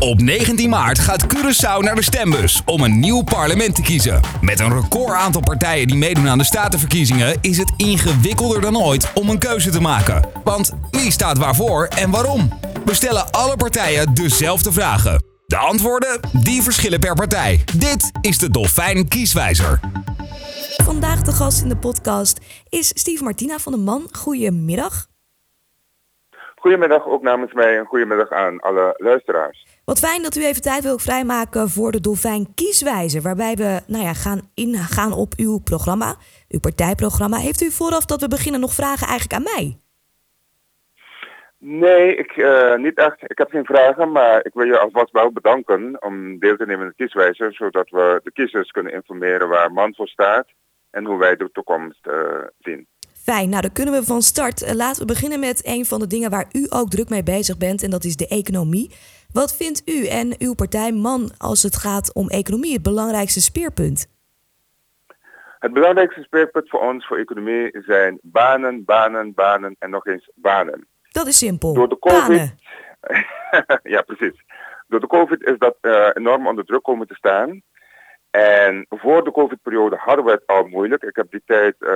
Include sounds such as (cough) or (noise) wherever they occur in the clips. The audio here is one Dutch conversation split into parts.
Op 19 maart gaat Curaçao naar de stembus om een nieuw parlement te kiezen. Met een record aantal partijen die meedoen aan de statenverkiezingen is het ingewikkelder dan ooit om een keuze te maken. Want wie staat waarvoor en waarom? We stellen alle partijen dezelfde vragen. De antwoorden die verschillen per partij. Dit is de Dolfijn Kieswijzer. Vandaag de gast in de podcast is Steve Martina van de Man. Goedemiddag. Goedemiddag ook namens mij en goedemiddag aan alle luisteraars. Wat fijn dat u even tijd wil vrijmaken voor de Dolfijn Kieswijzer, waarbij we nou ja, gaan ingaan op uw programma, uw partijprogramma. Heeft u vooraf dat we beginnen nog vragen eigenlijk aan mij? Nee, ik, uh, niet echt. Ik heb geen vragen, maar ik wil je alvast wel bedanken om deel te nemen in de kieswijzer, zodat we de kiezers kunnen informeren waar man voor staat en hoe wij de toekomst uh, zien. Fijn, nou dan kunnen we van start. Uh, laten we beginnen met een van de dingen waar u ook druk mee bezig bent en dat is de economie. Wat vindt u en uw partij man als het gaat om economie het belangrijkste speerpunt? Het belangrijkste speerpunt voor ons voor economie zijn banen, banen, banen en nog eens banen. Dat is simpel. Door de COVID. (laughs) ja, precies. Door de COVID is dat uh, enorm onder druk komen te staan. En voor de COVID-periode hadden we het al moeilijk. Ik heb die tijd uh,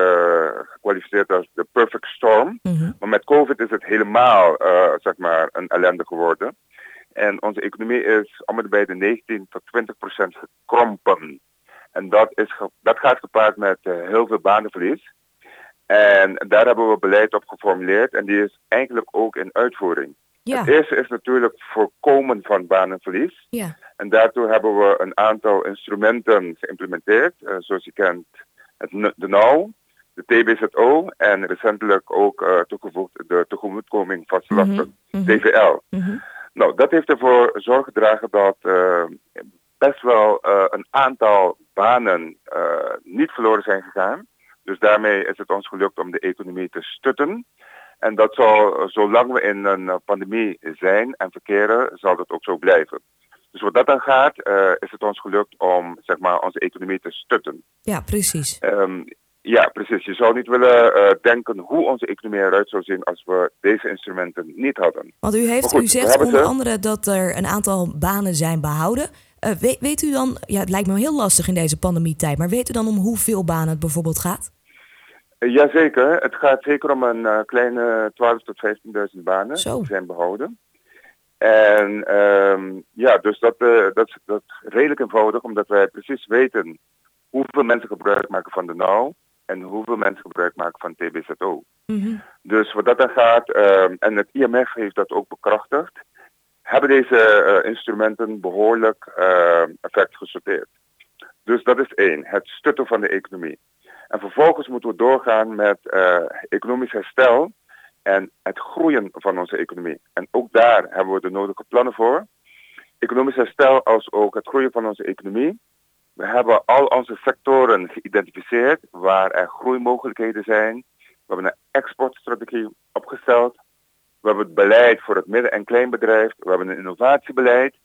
gekwalificeerd als de perfect storm. Mm -hmm. Maar met COVID is het helemaal, uh, zeg maar, een ellende geworden. En onze economie is om het bij de 19 tot 20 procent gekrompen. En dat, is dat gaat gepaard met uh, heel veel banenverlies. En daar hebben we beleid op geformuleerd en die is eigenlijk ook in uitvoering. Ja. Het eerste is natuurlijk voorkomen van banenverlies. Ja. En daartoe hebben we een aantal instrumenten geïmplementeerd, uh, zoals je kent het, de NOW, de TBZO en recentelijk ook uh, toegevoegd de tegemoetkoming mm -hmm. TVL. Mm -hmm. Nou, dat heeft ervoor zorg gedragen dat uh, best wel een aantal banen niet verloren zijn gegaan. Dus daarmee is het ons gelukt om de economie te stutten. En dat zal, zolang we in een pandemie zijn en verkeren, zal dat ook zo blijven. Dus wat dat dan gaat, uh, is het ons gelukt om zeg maar, onze economie te stutten. Ja, precies. Um, ja, precies. Je zou niet willen uh, denken hoe onze economie eruit zou zien als we deze instrumenten niet hadden. Want u, heeft, goed, u zegt onder ze. andere dat er een aantal banen zijn behouden. Uh, weet, weet, u dan, ja, het lijkt me heel lastig in deze pandemietijd, maar weet u dan om hoeveel banen het bijvoorbeeld gaat? Jazeker, het gaat zeker om een uh, kleine 12.000 tot 15.000 banen Zo. die zijn behouden. En um, ja, dus dat, uh, dat, dat is redelijk eenvoudig, omdat wij precies weten hoeveel mensen gebruik maken van de NOW en hoeveel mensen gebruik maken van TBZO. Mm -hmm. Dus wat dat dan gaat, um, en het IMF heeft dat ook bekrachtigd, hebben deze uh, instrumenten behoorlijk uh, effect gesorteerd. Dus dat is één, het stutten van de economie. En vervolgens moeten we doorgaan met uh, economisch herstel en het groeien van onze economie. En ook daar hebben we de nodige plannen voor. Economisch herstel als ook het groeien van onze economie. We hebben al onze sectoren geïdentificeerd waar er groeimogelijkheden zijn. We hebben een exportstrategie opgesteld. We hebben het beleid voor het midden- en kleinbedrijf. We hebben een innovatiebeleid.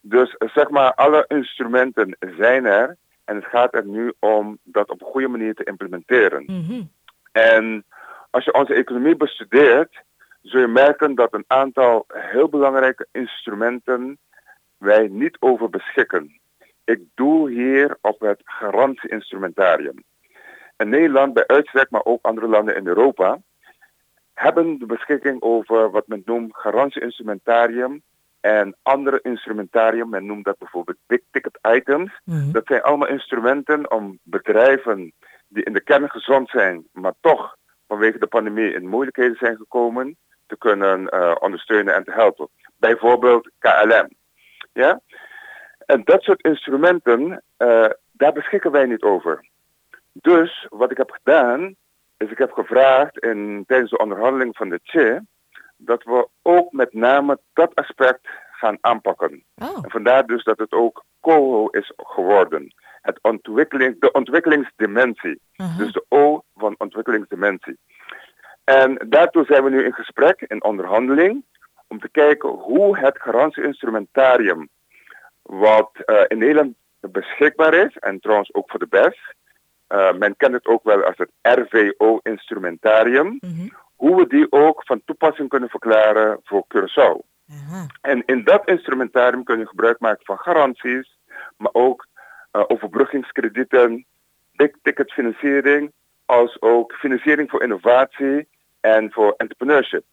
Dus zeg maar, alle instrumenten zijn er. En het gaat er nu om dat op een goede manier te implementeren. Mm -hmm. En als je onze economie bestudeert, zul je merken dat een aantal heel belangrijke instrumenten wij niet over beschikken. Ik doe hier op het garantieinstrumentarium. En Nederland bij uitstek, maar ook andere landen in Europa, hebben de beschikking over wat men noemt garantieinstrumentarium en andere instrumentarium, men noemt dat bijvoorbeeld big ticket items. Mhm. Dat zijn allemaal instrumenten om bedrijven die in de kern gezond zijn, maar toch vanwege de pandemie in moeilijkheden zijn gekomen, te kunnen uh, ondersteunen en te helpen. Bijvoorbeeld KLM. Ja? En dat soort instrumenten, uh, daar beschikken wij niet over. Dus wat ik heb gedaan, is ik heb gevraagd in, tijdens de onderhandeling van de CHE, dat we ook met name dat aspect gaan aanpakken. Oh. En vandaar dus dat het ook COHO is geworden. Het ontwikkeling, de ontwikkelingsdimensie. Uh -huh. Dus de O van ontwikkelingsdimensie. En daartoe zijn we nu in gesprek, in onderhandeling, om te kijken hoe het garantieinstrumentarium, wat uh, in Nederland beschikbaar is, en trouwens ook voor de BES, uh, men kent het ook wel als het RVO-instrumentarium, -huh. hoe we die ook van toepassing kunnen verklaren voor Curaçao. En in dat instrumentarium kun je gebruik maken van garanties, maar ook uh, overbruggingskredieten, big ticket financiering, als ook financiering voor innovatie en voor entrepreneurship.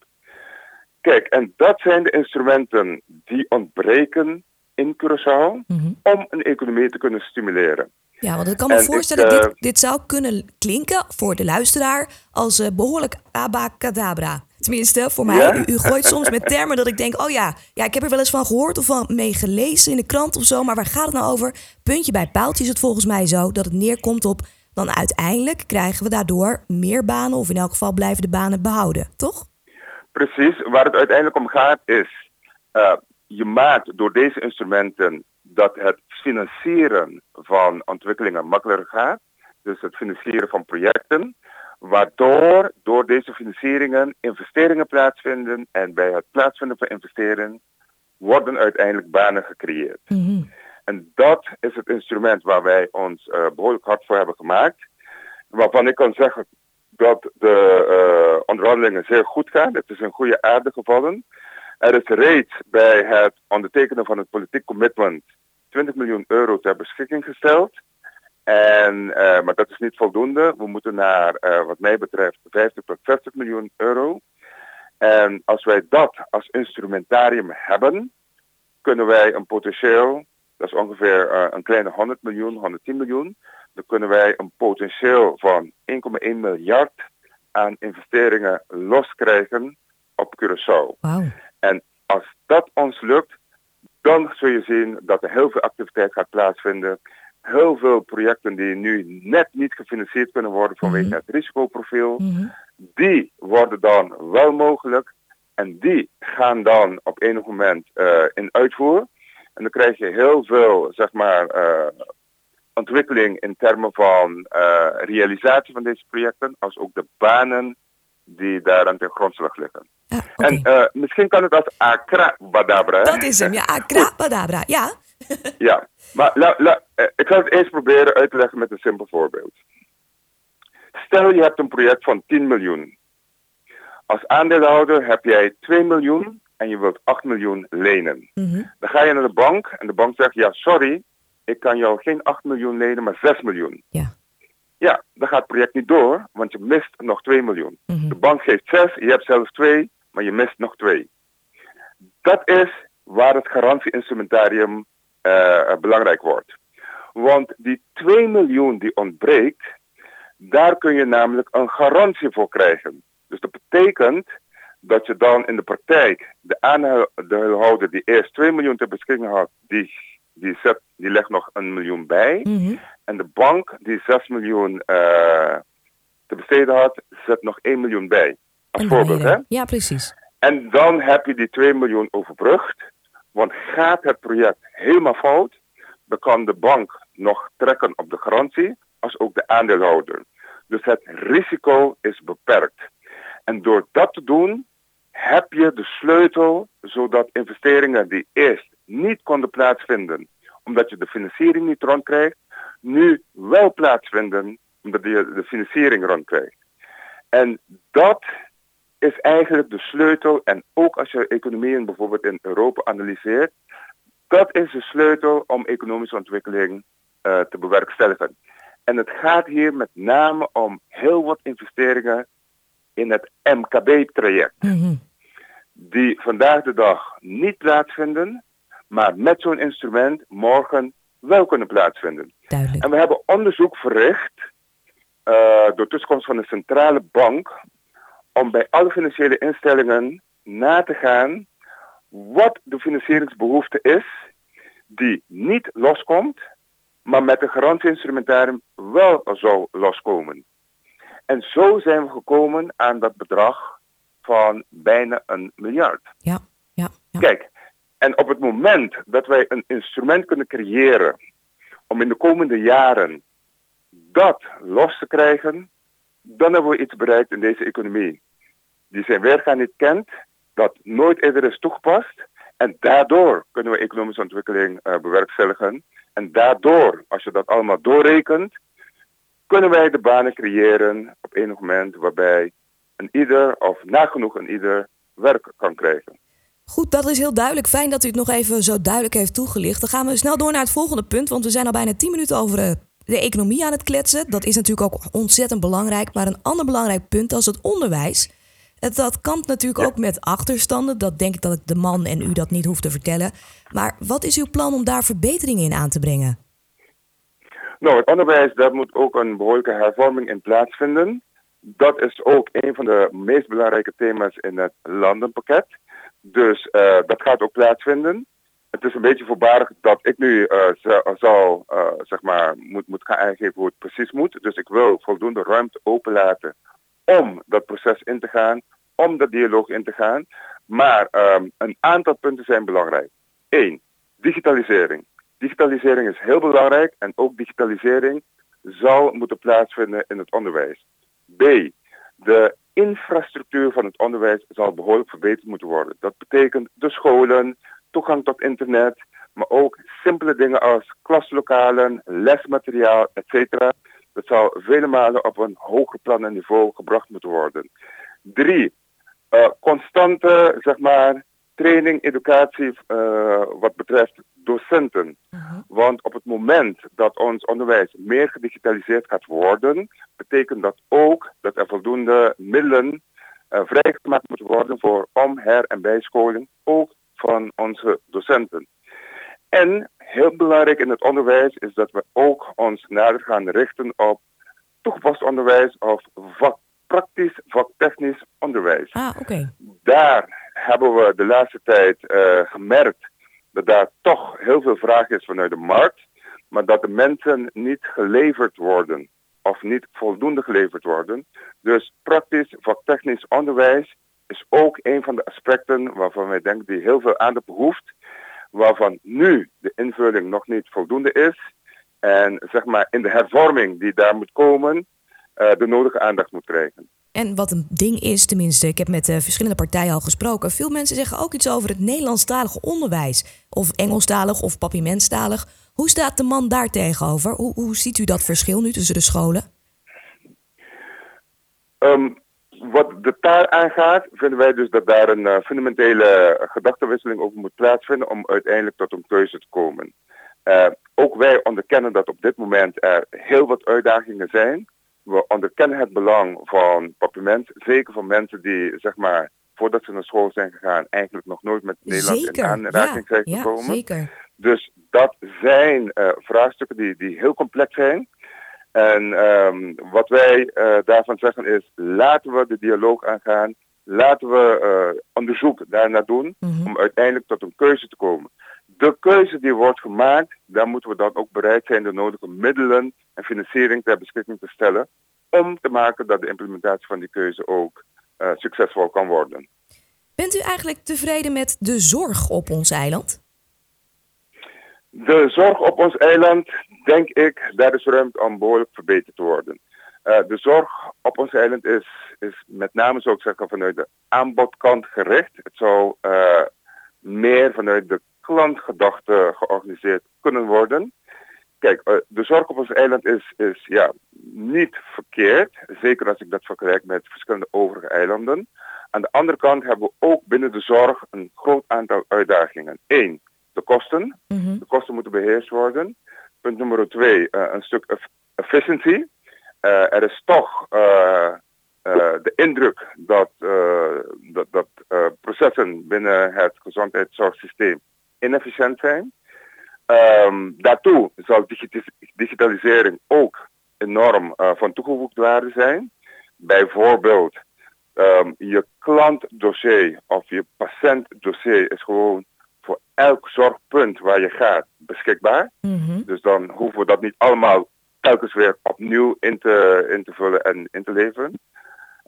Kijk, en dat zijn de instrumenten die ontbreken in Curaçao mhm. om een economie te kunnen stimuleren. Ja, want ik kan me voorstellen, dat dit, eh, dit zou kunnen klinken voor de luisteraar als uh, behoorlijk abacadabra. Tenminste, voor mij. U, u, gooit soms met termen dat ik denk: oh ja, ja, ik heb er wel eens van gehoord of van mee gelezen in de krant of zo. Maar waar gaat het nou over? Puntje bij paaltje is het volgens mij zo dat het neerkomt op. Dan uiteindelijk krijgen we daardoor meer banen, of in elk geval blijven de banen behouden, toch? Precies, waar het uiteindelijk om gaat is. Uh, je maakt door deze instrumenten dat het financieren van ontwikkelingen makkelijker gaat. Dus het financieren van projecten. Waardoor door deze financieringen investeringen plaatsvinden. En bij het plaatsvinden van investeringen worden uiteindelijk banen gecreëerd. Mhm. En dat is het instrument waar wij ons uh, behoorlijk hard voor hebben gemaakt. Waarvan ik kan zeggen dat de uh, onderhandelingen zeer goed gaan. Het is een goede aarde gevallen. Er is reeds bij het ondertekenen van het politiek commitment 20 miljoen euro ter beschikking gesteld. En, uh, maar dat is niet voldoende. We moeten naar, uh, wat mij betreft, 50 tot 60 miljoen euro. En als wij dat als instrumentarium hebben, kunnen wij een potentieel, dat is ongeveer uh, een kleine 100 miljoen, 110 miljoen, dan kunnen wij een potentieel van 1,1 miljard aan investeringen loskrijgen op Curaçao. Wow. En als dat ons lukt, dan zul je zien dat er heel veel activiteit gaat plaatsvinden. Heel veel projecten die nu net niet gefinancierd kunnen worden vanwege mhm. het risicoprofiel, mhm. die worden dan wel mogelijk. En die gaan dan op enig moment uh, in uitvoer. En dan krijg je heel veel, zeg maar, uh, ontwikkeling in termen van uh, realisatie van deze projecten, als ook de banen die daar aan ten grondslag liggen. En uh, misschien kan het als Akrabadabra. Dat is hem, ja, Akrabadabra, ja. ja, maar la, la, eh, ik ga het eerst proberen uit te leggen met een simpel voorbeeld. Stel je hebt een project van 10 miljoen. Als aandeelhouder heb jij 2 miljoen en je wilt 8 miljoen lenen. Mhm. Dan ga je naar de bank en de bank zegt, ja sorry, ik kan jou geen 8 miljoen lenen, maar 6 miljoen. Ja. Ja, dan gaat het project niet door, want je mist nog 2 miljoen. Mhm. De bank geeft 6, je hebt zelfs 2, maar je mist nog 2. Dat is waar het garantieinstrumentarium uh, belangrijk wordt. Want die 2 miljoen die ontbreekt, daar kun je namelijk een garantie voor krijgen. Dus dat betekent dat je dan in de praktijk de aandeelhouder die eerst 2 miljoen ter beschikking had, die, die, zet, die legt nog een miljoen bij. Mm en de bank die 6 miljoen uh, te besteden had, zet nog 1 miljoen bij. Als voorbeeld, hè? Ja, precies. En dan heb je die 2 miljoen overbrugd. Want gaat het project helemaal fout, dan kan de bank nog trekken op de garantie, als ook de aandeelhouder. Dus het risico is beperkt. En door dat te doen, heb je de sleutel zodat investeringen die eerst niet konden plaatsvinden, omdat je de financiering niet rondkrijgt, nu wel plaatsvinden omdat je de financiering rondkrijgt. En dat is eigenlijk de sleutel. En ook als je economieën bijvoorbeeld in Europa analyseert, dat is de sleutel om economische ontwikkeling uh, te bewerkstelligen. En het gaat hier met name om heel wat investeringen in het MKB-traject. Mhm. Die vandaag de dag niet plaatsvinden, maar met zo'n instrument morgen wel kunnen plaatsvinden. Duidelijk. En we hebben onderzoek verricht uh, door tussenkomst van de centrale bank om bij alle financiële instellingen na te gaan wat de financieringsbehoefte is die niet loskomt, maar met de garantieinstrumentarium wel zou loskomen. En zo zijn we gekomen aan dat bedrag van bijna een miljard. Ja, ja, ja. Kijk, en op het moment dat wij een instrument kunnen creëren om in de komende jaren dat los te krijgen, dan hebben we iets bereikt in deze economie. Die zijn weergaan niet kent, dat nooit eerder is toegepast. En daardoor kunnen we economische ontwikkeling uh, bewerkstelligen. En daardoor, als je dat allemaal doorrekent, kunnen wij de banen creëren op enig moment waarbij een ieder of nagenoeg een ieder werk kan krijgen. Goed, dat is heel duidelijk. Fijn dat u het nog even zo duidelijk heeft toegelicht. Dan gaan we snel door naar het volgende punt, want we zijn al bijna 10 minuten over de, de economie aan het kletsen. Dat is natuurlijk ook ontzettend belangrijk. Maar een ander belangrijk punt als het onderwijs. Dat kampt natuurlijk ook met achterstanden. Dat denk ik dat ik de man en u dat niet hoef te vertellen. Maar wat is uw plan om daar verbeteringen in aan te brengen? Nou, het onderwijs, daar moet ook een behoorlijke hervorming in plaatsvinden. Dat is ook een van de meest belangrijke thema's in het landenpakket. Dus uh, dat gaat ook plaatsvinden. Het is een beetje voorbarig dat ik nu uh, zou, uh, zeg maar, moet, moet gaan aangeven hoe het precies moet. Dus ik wil voldoende ruimte openlaten om dat proces in te gaan, om dat dialoog in te gaan. Maar um, een aantal punten zijn belangrijk. Eén, digitalisering. Digitalisering is heel belangrijk en ook digitalisering zal moeten plaatsvinden in het onderwijs. B, de infrastructuur van het onderwijs zal behoorlijk verbeterd moeten worden. Dat betekent de scholen, toegang tot internet, maar ook simpele dingen als klaslokalen, lesmateriaal, etc. Dat zal vele malen op een hoger plan en niveau gebracht moeten worden. Drie, uh, constante, zeg maar, training, educatie uh, wat betreft docenten. Want op het moment dat ons onderwijs meer gedigitaliseerd gaat worden, betekent dat ook dat er voldoende middelen uh, vrijgemaakt moeten worden voor om, her en bijscholing, ook van onze docenten. En heel belangrijk in het onderwijs is dat we ook ons nader gaan richten op toegepast onderwijs of vak, praktisch vaktechnisch onderwijs. Ah, oké. Daar hebben we de laatste tijd uh, gemerkt dat daar toch heel veel vraag is vanuit de markt, maar dat de mensen niet geleverd worden of niet voldoende geleverd worden. Dus praktisch vaktechnisch onderwijs is ook een van de aspecten waarvan wij denken die heel veel aandacht behoeft, waarvan nu de invulling nog niet voldoende is. En zeg maar in de hervorming die daar moet komen, uh, de nodige aandacht moet krijgen. En wat een ding is, tenminste, ik heb met uh, verschillende partijen al gesproken. Veel mensen zeggen ook iets over het Nederlandstalig onderwijs. Of Engelstalig of papimentstalig. Hoe staat de man daar tegenover? Hoe, hoe ziet u dat verschil nu tussen de scholen? Um, wat de taal aangaat, vinden wij dus dat daar een uh, fundamentele gedachtenwisseling over moet plaatsvinden om uiteindelijk tot een keuze te komen. Uh, ook wij onderkennen dat op dit moment er heel wat uitdagingen zijn we onderkennen het belang van papiment. Zeker voor mensen die, zeg maar, voordat ze naar school zijn gegaan, eigenlijk nog nooit met Nederland zeker. in aanraking zijn gekomen. Ja, zeker. Dus dat zijn uh, vraagstukken die, die heel complex zijn. En um, wat wij uh, daarvan zeggen is, laten we de dialoog aangaan. Laten we uh, onderzoek daarnaar doen mm -hmm. om uiteindelijk tot een keuze te komen. De keuze die wordt gemaakt, daar moeten we dan ook bereid zijn de nodige middelen en financiering ter beschikking te stellen om te maken dat de implementatie van die keuze ook uh, succesvol kan worden. Bent u eigenlijk tevreden met de zorg op ons eiland? De zorg op ons eiland, denk ik, daar is ruimte om behoorlijk verbeterd te worden. Uh, de zorg op ons eiland is, is met name, zou ik zeggen, vanuit de aanbodkant gericht. Het zou uh, meer vanuit de klantgedachte georganiseerd kunnen worden. Kijk, uh, de zorg op ons eiland is, is ja, niet verkeerd. Zeker als ik dat vergelijk met verschillende overige eilanden. Aan de andere kant hebben we ook binnen de zorg een groot aantal uitdagingen. Eén, de kosten. Mm-hmm. De kosten moeten beheerst worden. Punt nummer twee, uh, een stuk efficiëntie. Uh, er is toch de indruk dat, dat, dat processen binnen het gezondheidszorgsysteem inefficiënt zijn. Um, daartoe zal digitalisering ook enorm uh, van toegevoegde waarde zijn. Bijvoorbeeld, um, je klantdossier of je patiëntdossier is gewoon voor elk zorgpunt waar je gaat beschikbaar. Mm-hmm. Dus dan hoeven we dat niet allemaal telkens weer opnieuw in te, in te vullen en in te leveren.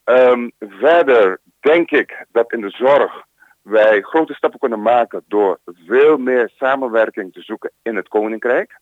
Um, verder denk ik dat in de zorg wij grote stappen kunnen maken door veel meer samenwerking te zoeken in het Koninkrijk.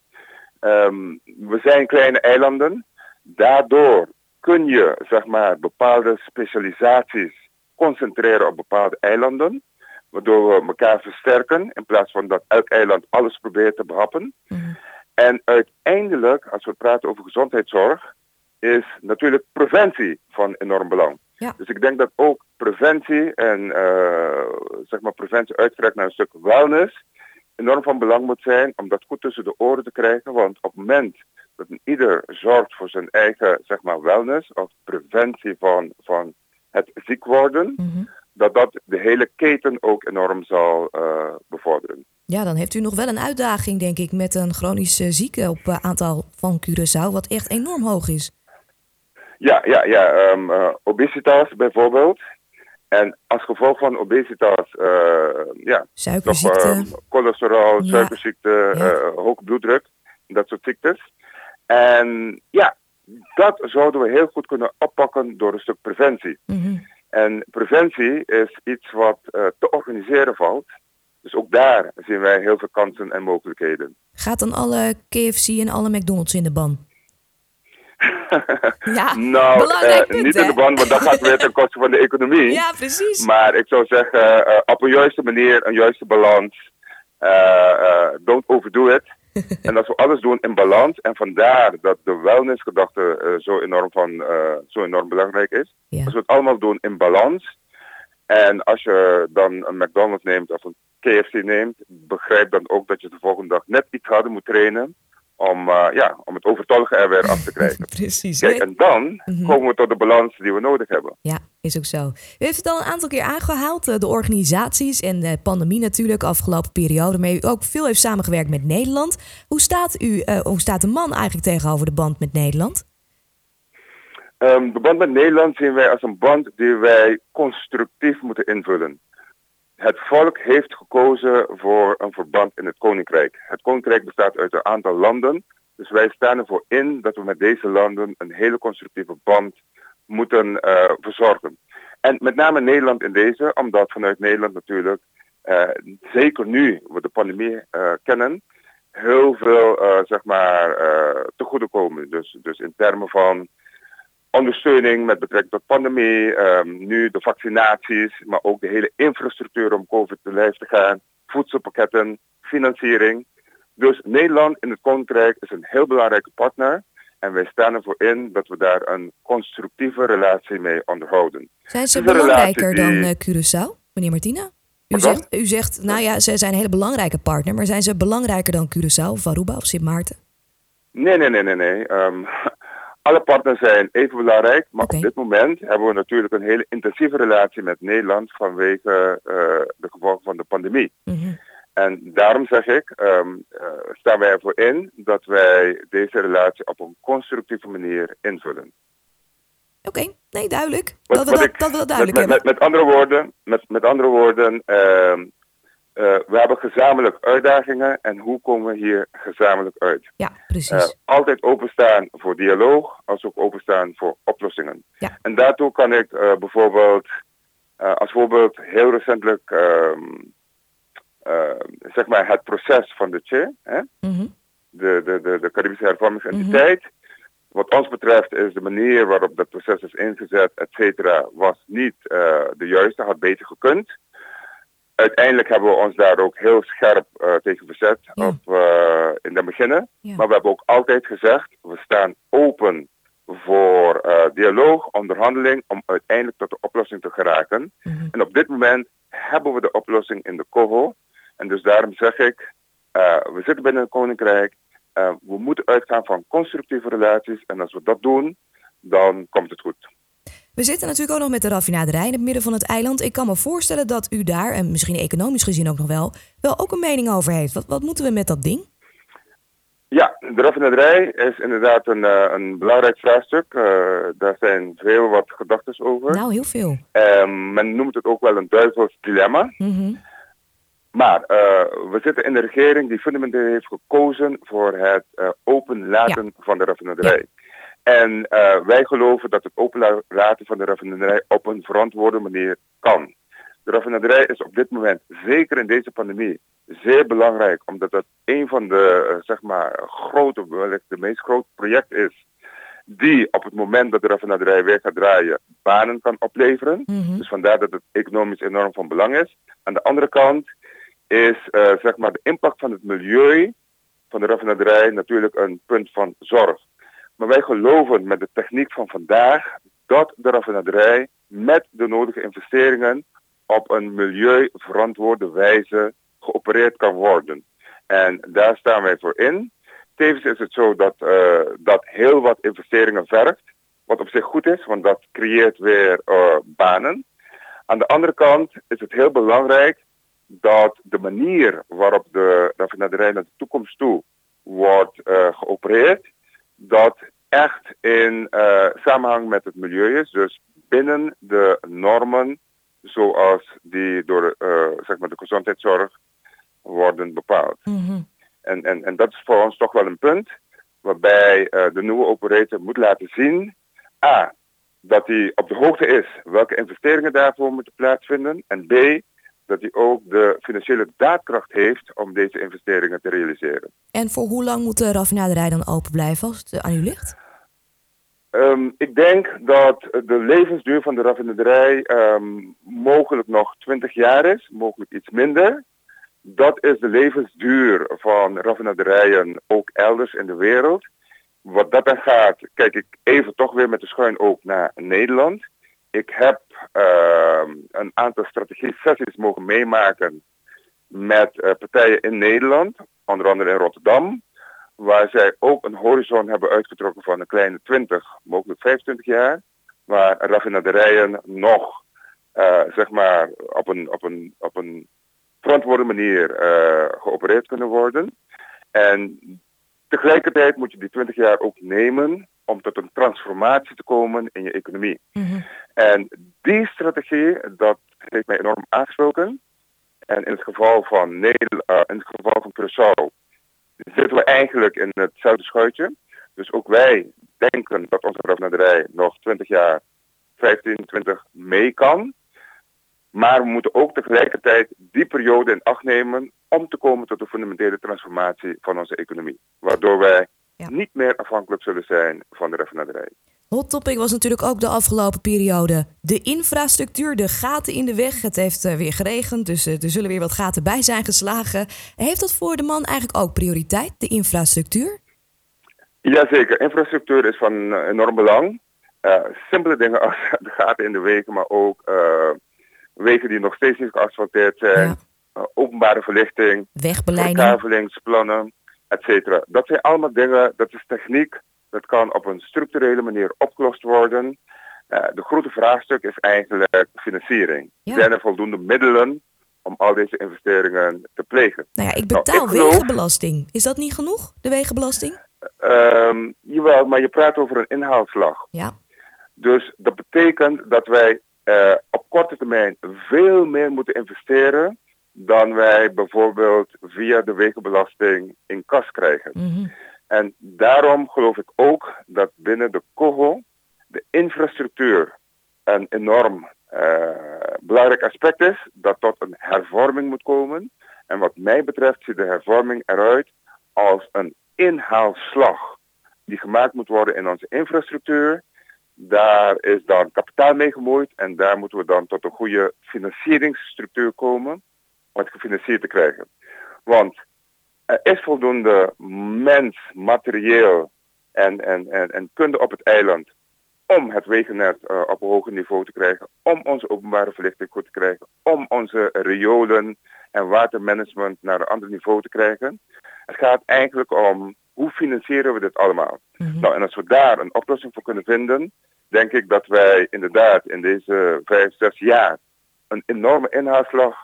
Um, we zijn kleine eilanden. Daardoor kun je zeg maar, bepaalde specialisaties concentreren op bepaalde eilanden. Waardoor we elkaar versterken in plaats van dat elk eiland alles probeert te behappen. Mm. En uiteindelijk, als we praten over gezondheidszorg, is natuurlijk preventie van enorm belang. Ja. Dus ik denk dat ook preventie en eh, zeg maar preventie uitstrekt naar een stuk wellness enorm van belang moet zijn om dat goed tussen de oren te krijgen. Want op het moment dat ieder zorgt voor zijn eigen zeg maar wellness of preventie van, van het ziek worden, Mhm. dat dat de hele keten ook enorm zal eh, bevorderen. Ja, dan heeft u nog wel een uitdaging, denk ik, met een chronisch eh, zieke op aantal van Curaçao, wat echt enorm hoog is. Ja, ja, ja. ehm, eh, obesitas bijvoorbeeld. En als gevolg van obesitas, eh, ja, Suikerziekte. ehm, cholesterol, Ja. suikerziekte, Ja. eh, hoge bloeddruk, dat soort ziektes. En ja, dat zouden we heel goed kunnen oppakken door een stuk preventie. Mhm. En preventie is iets wat te organiseren valt. Dus ook daar zien wij heel veel kansen en mogelijkheden. Gaat dan alle KFC en alle McDonald's in de ban? Ja, (laughs) nou, belangrijk eh, punt, niet in hè? de band, want dat gaat weer ten (laughs) koste van de economie. Ja, precies. Maar ik zou zeggen, eh, op een juiste manier, een juiste balans. Eh, don't overdo it. (laughs) en als we alles doen in balans, en vandaar dat de wellnessgedachte eh, zo, enorm van, zo enorm belangrijk is. Ja. Als we het allemaal doen in balans. En als je dan een McDonald's neemt of een KFC neemt, begrijp dan ook dat je de volgende dag net iets harder moet trainen. Om, eh, ja, om het overtollige er weer af te krijgen. (laughs) Precies. Kijk, en dan Mhm. komen we tot de balans die we nodig hebben. Ja, is ook zo. U heeft het al een aantal keer aangehaald, eh, de organisaties en de pandemie natuurlijk, afgelopen periode, waarmee u ook veel heeft samengewerkt met Nederland. Hoe staat, u, eh, hoe staat de man eigenlijk tegenover de band met Nederland? Ehm, de band met Nederland zien wij als een band die wij constructief moeten invullen. Het volk heeft gekozen voor een verband in het Koninkrijk. Het Koninkrijk bestaat uit een aantal landen. Dus wij staan ervoor in dat we met deze landen een hele constructieve band moeten eh, verzorgen. En met name Nederland in deze, omdat vanuit Nederland natuurlijk, eh, zeker nu we de pandemie eh, kennen, heel veel zeg maar, te goede komen. Dus, dus in termen van ondersteuning met betrekking tot pandemie, ehm, nu de vaccinaties, maar ook de hele infrastructuur om COVID te lijf te gaan, voedselpakketten, financiering. Dus Nederland in het Koninkrijk is een heel belangrijke partner. En wij staan ervoor in dat we daar een constructieve relatie mee onderhouden. Zijn ze een belangrijker dan eh, Curaçao, meneer Martina? U zegt, u zegt, nou ja, ze zijn een hele belangrijke partner, maar zijn ze belangrijker dan Curaçao of Aruba of Sint Maarten? Nee, nee, nee, nee, nee. Ehm, alle partners zijn even belangrijk, maar op dit moment hebben we natuurlijk een hele intensieve relatie met Nederland vanwege eh, de gevolgen van de pandemie. Mhm. En daarom zeg ik, eh, staan wij ervoor in dat wij deze relatie op een constructieve manier invullen. Oké, nee, duidelijk. Wat- dat we wat dat, ik- dat we dat Met, duidelijk met, hebben. met, met andere woorden, met, met andere woorden ehm, eh, we hebben gezamenlijk uitdagingen en hoe komen we hier gezamenlijk uit? Ja, Eh, precies. altijd openstaan voor dialoog, als ook openstaan voor oplossingen. Ja. En daartoe kan ik eh, bijvoorbeeld, eh, als voorbeeld, heel recentelijk, ehm, eh, zeg maar, het proces van de CHE, hè? Mhm. de, de, de, de Caribische hervormingsentiteit. Wat ons betreft is de manier waarop dat proces is ingezet, et cetera, was niet eh, de juiste, had beter gekund. Uiteindelijk hebben we ons daar ook heel scherp eh, tegen verzet Ja. op, eh, in het beginnen. Ja. Maar we hebben ook altijd gezegd, we staan open voor eh, dialoog, onderhandeling, om uiteindelijk tot de oplossing te geraken. Mhm. En op dit moment hebben we de oplossing in de COHO. En dus daarom zeg ik, we zitten binnen een koninkrijk. We moeten uitgaan van constructieve relaties. En als we dat doen, dan komt het goed. We zitten natuurlijk ook nog met de raffinaderij in het midden van het eiland. Ik kan me voorstellen dat u daar, en misschien economisch gezien ook nog wel, wel ook een mening over heeft. Wat, wat moeten we met dat ding? Ja, de raffinaderij is inderdaad een, eh, een belangrijk vraagstuk. Eh, daar zijn veel wat gedachten over. Nou, heel veel. Eh, men noemt het ook wel een duivels dilemma. Mhm. Maar eh, we zitten in de regering die fundamenteel heeft gekozen voor het openlaten van de raffinaderij. En eh, wij geloven dat het openlaten van de raffinaderij op een verantwoorde manier kan. De raffinaderij is op dit moment, zeker in deze pandemie, zeer belangrijk, omdat dat een van de eh, zeg maar, grote, wellicht de meest grote project is, die op het moment dat de raffinaderij weer gaat draaien, banen kan opleveren. Mhm. Dus vandaar dat het economisch enorm van belang is. Aan de andere kant is eh, zeg maar de impact van het milieu van de raffinaderij natuurlijk een punt van zorg. Maar wij geloven met de techniek van vandaag dat de raffinaderij met de nodige investeringen op een milieuverantwoorde wijze geopereerd kan worden. En daar staan wij voor in. Tevens is het zo dat uh, dat heel wat investeringen vergt. Wat op zich goed is, want dat creëert weer uh, banen. Aan de andere kant is het heel belangrijk dat de manier waarop de raffinaderij naar de toekomst toe wordt uh, geopereerd, dat echt in samenhang met het milieu is. Dus binnen de normen zoals die door zeg maar de gezondheidszorg worden bepaald. Mm -hmm. en, en, en dat is voor ons toch wel een punt waarbij uh, de nieuwe operator moet laten zien, a, dat hij op de hoogte is welke investeringen daarvoor moeten plaatsvinden en b, dat hij ook de financiële daadkracht heeft om deze investeringen te realiseren. En voor hoe lang moet de raffinaderij dan open blijven als het aan u ligt? Um, ik denk dat de levensduur van de raffinaderij um, mogelijk nog 20 jaar is, mogelijk iets minder. Dat is de levensduur van raffinaderijen ook elders in de wereld. Wat dat dan gaat, kijk ik even toch weer met de schuin ook naar Nederland. Ik heb uh, een aantal strategie-sessies mogen meemaken met uh, partijen in Nederland, onder andere in Rotterdam, waar zij ook een horizon hebben uitgetrokken van een kleine 20, mogelijk 25 jaar, waar raffinaderijen nog, uh, zeg maar, op een, op een, op een verantwoorde manier uh, geopereerd kunnen worden. En tegelijkertijd moet je die 20 jaar ook nemen om tot een transformatie te komen in je economie. Mm -hmm. En die strategie, dat heeft mij enorm aangesproken. En in het geval van Nederland, uh, in het geval van Curaçao, zitten we eigenlijk in hetzelfde schuitje. Dus ook wij denken dat onze raffinaderij nog 20 jaar, 15, 20 mee kan. Maar we moeten ook tegelijkertijd die periode in acht nemen om te komen tot de fundamentele transformatie van onze economie. Waardoor wij ja. niet meer afhankelijk zullen zijn van de raffinaderij. Hot topic was natuurlijk ook de afgelopen periode de infrastructuur, de gaten in de weg. Het heeft uh, weer geregend, dus uh, er zullen weer wat gaten bij zijn geslagen. Heeft dat voor de man eigenlijk ook prioriteit, de infrastructuur? Jazeker, infrastructuur is van uh, enorm belang. simpele dingen als (laughs) de gaten in de wegen, maar ook wegen die nog steeds niet geasfalteerd zijn, ja. uh, openbare verlichting, wegbeleiding, et cetera. Dat zijn allemaal dingen, dat is techniek, dat kan op een structurele manier opgelost worden. Uh, de grote vraagstuk is eigenlijk financiering. Ja. Zijn er voldoende middelen om al deze investeringen te plegen? Nou ja, ik betaal nou, ik wegenbelasting. Is dat niet genoeg, de wegenbelasting? Um, jawel, maar je praat over een inhaalslag. Ja. Dus dat betekent dat wij uh, op korte termijn veel meer moeten investeren dan wij bijvoorbeeld via de wegenbelasting in kas krijgen. Mm -hmm. En daarom geloof ik ook dat binnen de COGO de infrastructuur een enorm uh, belangrijk aspect is, dat tot een hervorming moet komen. En wat mij betreft ziet de hervorming eruit als een inhaalslag die gemaakt moet worden in onze infrastructuur daar is dan kapitaal mee gemoeid en daar moeten we dan tot een goede financieringsstructuur komen om het gefinancierd te krijgen. Want er is voldoende mens, materieel en, en, en, en kunde op het eiland om het wegennet uh, op een hoger niveau te krijgen, om onze openbare verlichting goed te krijgen, om onze riolen en watermanagement naar een ander niveau te krijgen. Het gaat eigenlijk om hoe financieren we dit allemaal? Mm -hmm. Nou, en als we daar een oplossing voor kunnen vinden, denk ik dat wij inderdaad in deze vijf, zes jaar een enorme inhaalslag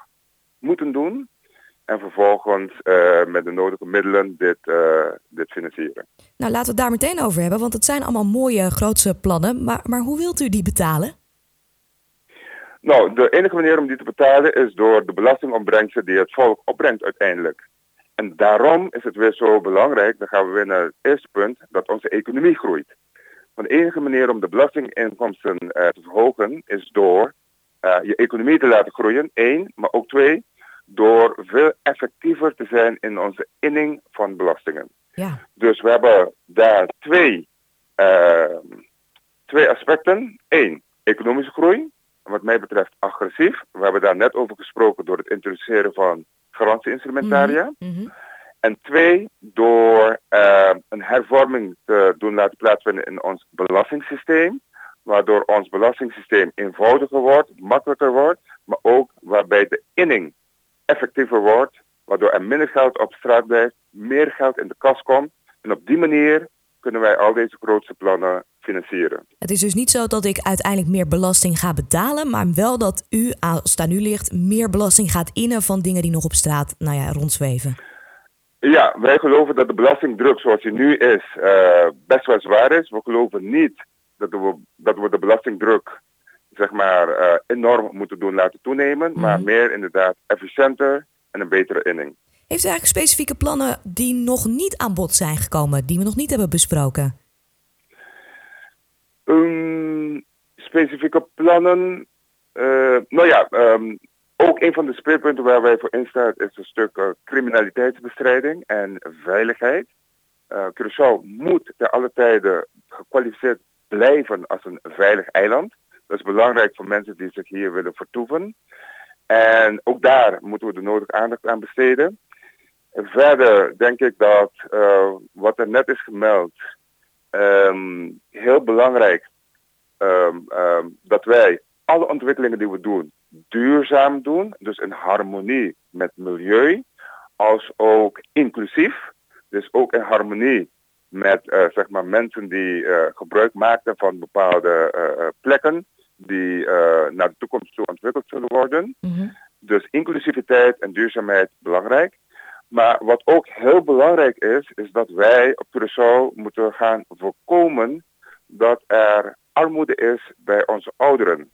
moeten doen. En vervolgens uh, met de nodige middelen dit, uh, dit financieren. Nou, laten we het daar meteen over hebben, want het zijn allemaal mooie grootse plannen. Maar, maar hoe wilt u die betalen? Nou, de enige manier om die te betalen is door de belastingopbrengsten die het volk opbrengt uiteindelijk. En daarom is het weer zo belangrijk, dan gaan we weer naar het eerste punt, dat onze economie groeit. Want de enige manier om de belastinginkomsten uh, te verhogen is door je economie te laten groeien, één, maar ook twee, door veel effectiever te zijn in onze inning van belastingen. Ja. Dus we hebben daar twee, uh, twee aspecten. Eén, economische groei, wat mij betreft agressief. We hebben daar net over gesproken door het introduceren van garantieinstrumentaria. Mm -hmm. En twee, door uh, een hervorming te doen laten plaatsvinden in ons belastingssysteem. Waardoor ons belastingssysteem eenvoudiger wordt, makkelijker wordt. Maar ook waarbij de inning effectiever wordt. Waardoor er minder geld op straat blijft, meer geld in de kas komt. En op die manier kunnen wij al deze grootste plannen financieren. Het is dus niet zo dat ik uiteindelijk meer belasting ga betalen, maar wel dat u, als het aan u ligt, meer belasting gaat innen van dingen die nog op straat nou ja, rondzweven. Ja, wij geloven dat de belastingdruk zoals die nu is uh, best wel zwaar is. We geloven niet dat we, dat we de belastingdruk zeg maar, uh, enorm moeten doen laten toenemen, maar Mhm. meer inderdaad efficiënter en een betere inning. Heeft u eigenlijk specifieke plannen die nog niet aan bod zijn gekomen, die we nog niet hebben besproken? Um, specifieke plannen. Uh, nou ja, um, ook een van de speerpunten waar wij voor instaan is een stuk uh, criminaliteitsbestrijding en veiligheid. Uh, Curaçao moet te alle tijden gekwalificeerd blijven als een veilig eiland. Dat is belangrijk voor mensen die zich hier willen vertoeven. En ook daar moeten we de nodige aandacht aan besteden. En verder denk ik dat uh, wat er net is gemeld, um, heel belangrijk um, dat wij alle ontwikkelingen die we doen duurzaam doen, dus in harmonie met milieu, als ook inclusief, dus ook in harmonie met uh, zeg maar mensen die uh, gebruik maken van bepaalde uh, plekken die naar de toekomst toe ontwikkeld zullen worden. Mm-hmm. Dus inclusiviteit en duurzaamheid belangrijk. Maar wat ook heel belangrijk is, is dat wij op Curaçao moeten gaan voorkomen dat er armoede is bij onze ouderen.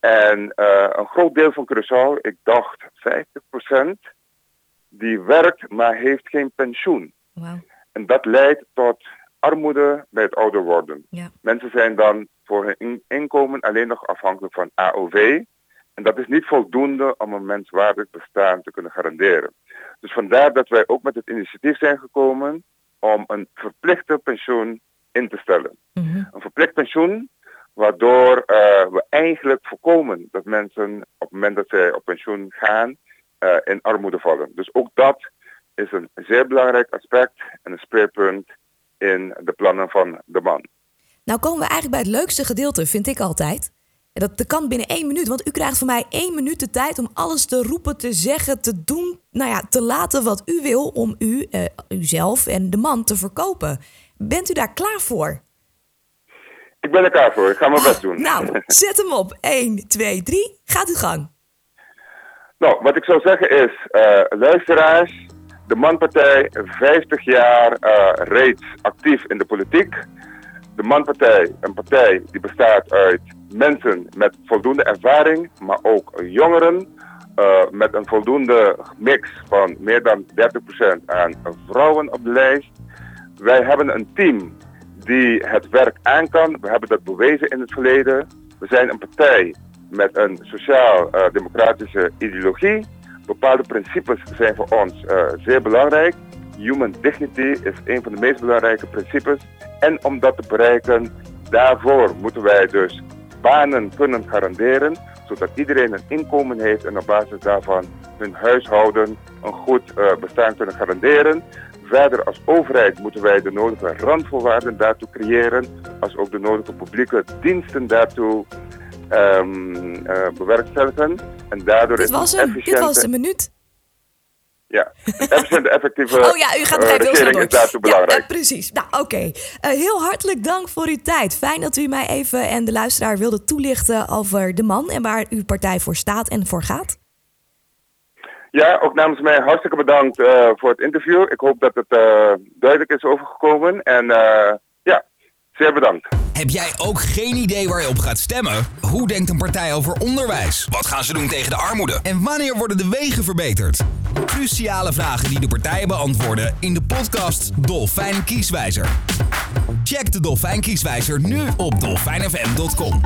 En een groot deel van Curaçao, ik dacht 50%, die werkt maar heeft geen pensioen. Wow. En dat leidt tot armoede bij het ouder worden. Ja. Mensen zijn dan voor hun in inkomen alleen nog afhankelijk van AOW. En dat is niet voldoende om een menswaardig bestaan te kunnen garanderen. Dus vandaar dat wij ook met het initiatief zijn gekomen om een verplichte pensioen in te stellen. Mm-hmm. Een verplicht pensioen waardoor uh, we eigenlijk voorkomen dat mensen op het moment dat zij op pensioen gaan uh, in armoede vallen. Dus ook dat is een zeer belangrijk aspect en een speerpunt in de plannen van de man. Nou komen we eigenlijk bij het leukste gedeelte, vind ik altijd. En dat, kan binnen één minuut, want u krijgt van mij één minuut de tijd om alles te roepen, te zeggen, te doen, nou ja, te laten wat u wil om u, uh, uzelf en de man te verkopen. Bent u daar klaar voor? Ik ben er klaar voor. Ik ga mijn best doen. Nou, (laughs) zet hem op. 1, 2, 3. Gaat uw gang. Nou, wat ik zou zeggen is, uh, luisteraars, de Manpartij, 50 jaar uh, reeds actief in de politiek. De Manpartij, een partij die bestaat uit mensen met voldoende ervaring, maar ook jongeren. Uh, met een voldoende mix van meer dan 30% aan vrouwen op de lijst. Wij hebben een team die het werk aan kan. We hebben dat bewezen in het verleden. We zijn een partij met een sociaal-democratische uh, ideologie. Bepaalde principes zijn voor ons uh, zeer belangrijk. Human dignity is een van de meest belangrijke principes. En om dat te bereiken, daarvoor moeten wij dus banen kunnen garanderen, zodat iedereen een inkomen heeft en op basis daarvan hun huishouden een goed uh, bestaan kunnen garanderen. Verder als overheid moeten wij de nodige randvoorwaarden daartoe creëren, als ook de nodige publieke diensten daartoe um, bewerkstelligen. En daardoor Dit was hem. Dit was de minuut. Ja, efficiënte, effectieve oh ja, u gaat uh, er regering is daartoe belangrijk. Ja, ja precies. Nou, oké. Okay. Uh, heel hartelijk dank voor uw tijd. Fijn dat u mij even en de luisteraar wilde toelichten over de man en waar uw partij voor staat en voor gaat. Ja, ook namens mij hartstikke bedankt uh, voor het interview. Ik hoop dat het duidelijk is overgekomen. En Heb jij ook geen idee waar je op gaat stemmen? Hoe denkt een partij over onderwijs? Wat gaan ze doen tegen de armoede? En wanneer worden de wegen verbeterd? Cruciale vragen die de partijen beantwoorden in de podcast Dolfijn Kieswijzer. Check de Dolfijn Kieswijzer nu op dolfijnfm.com.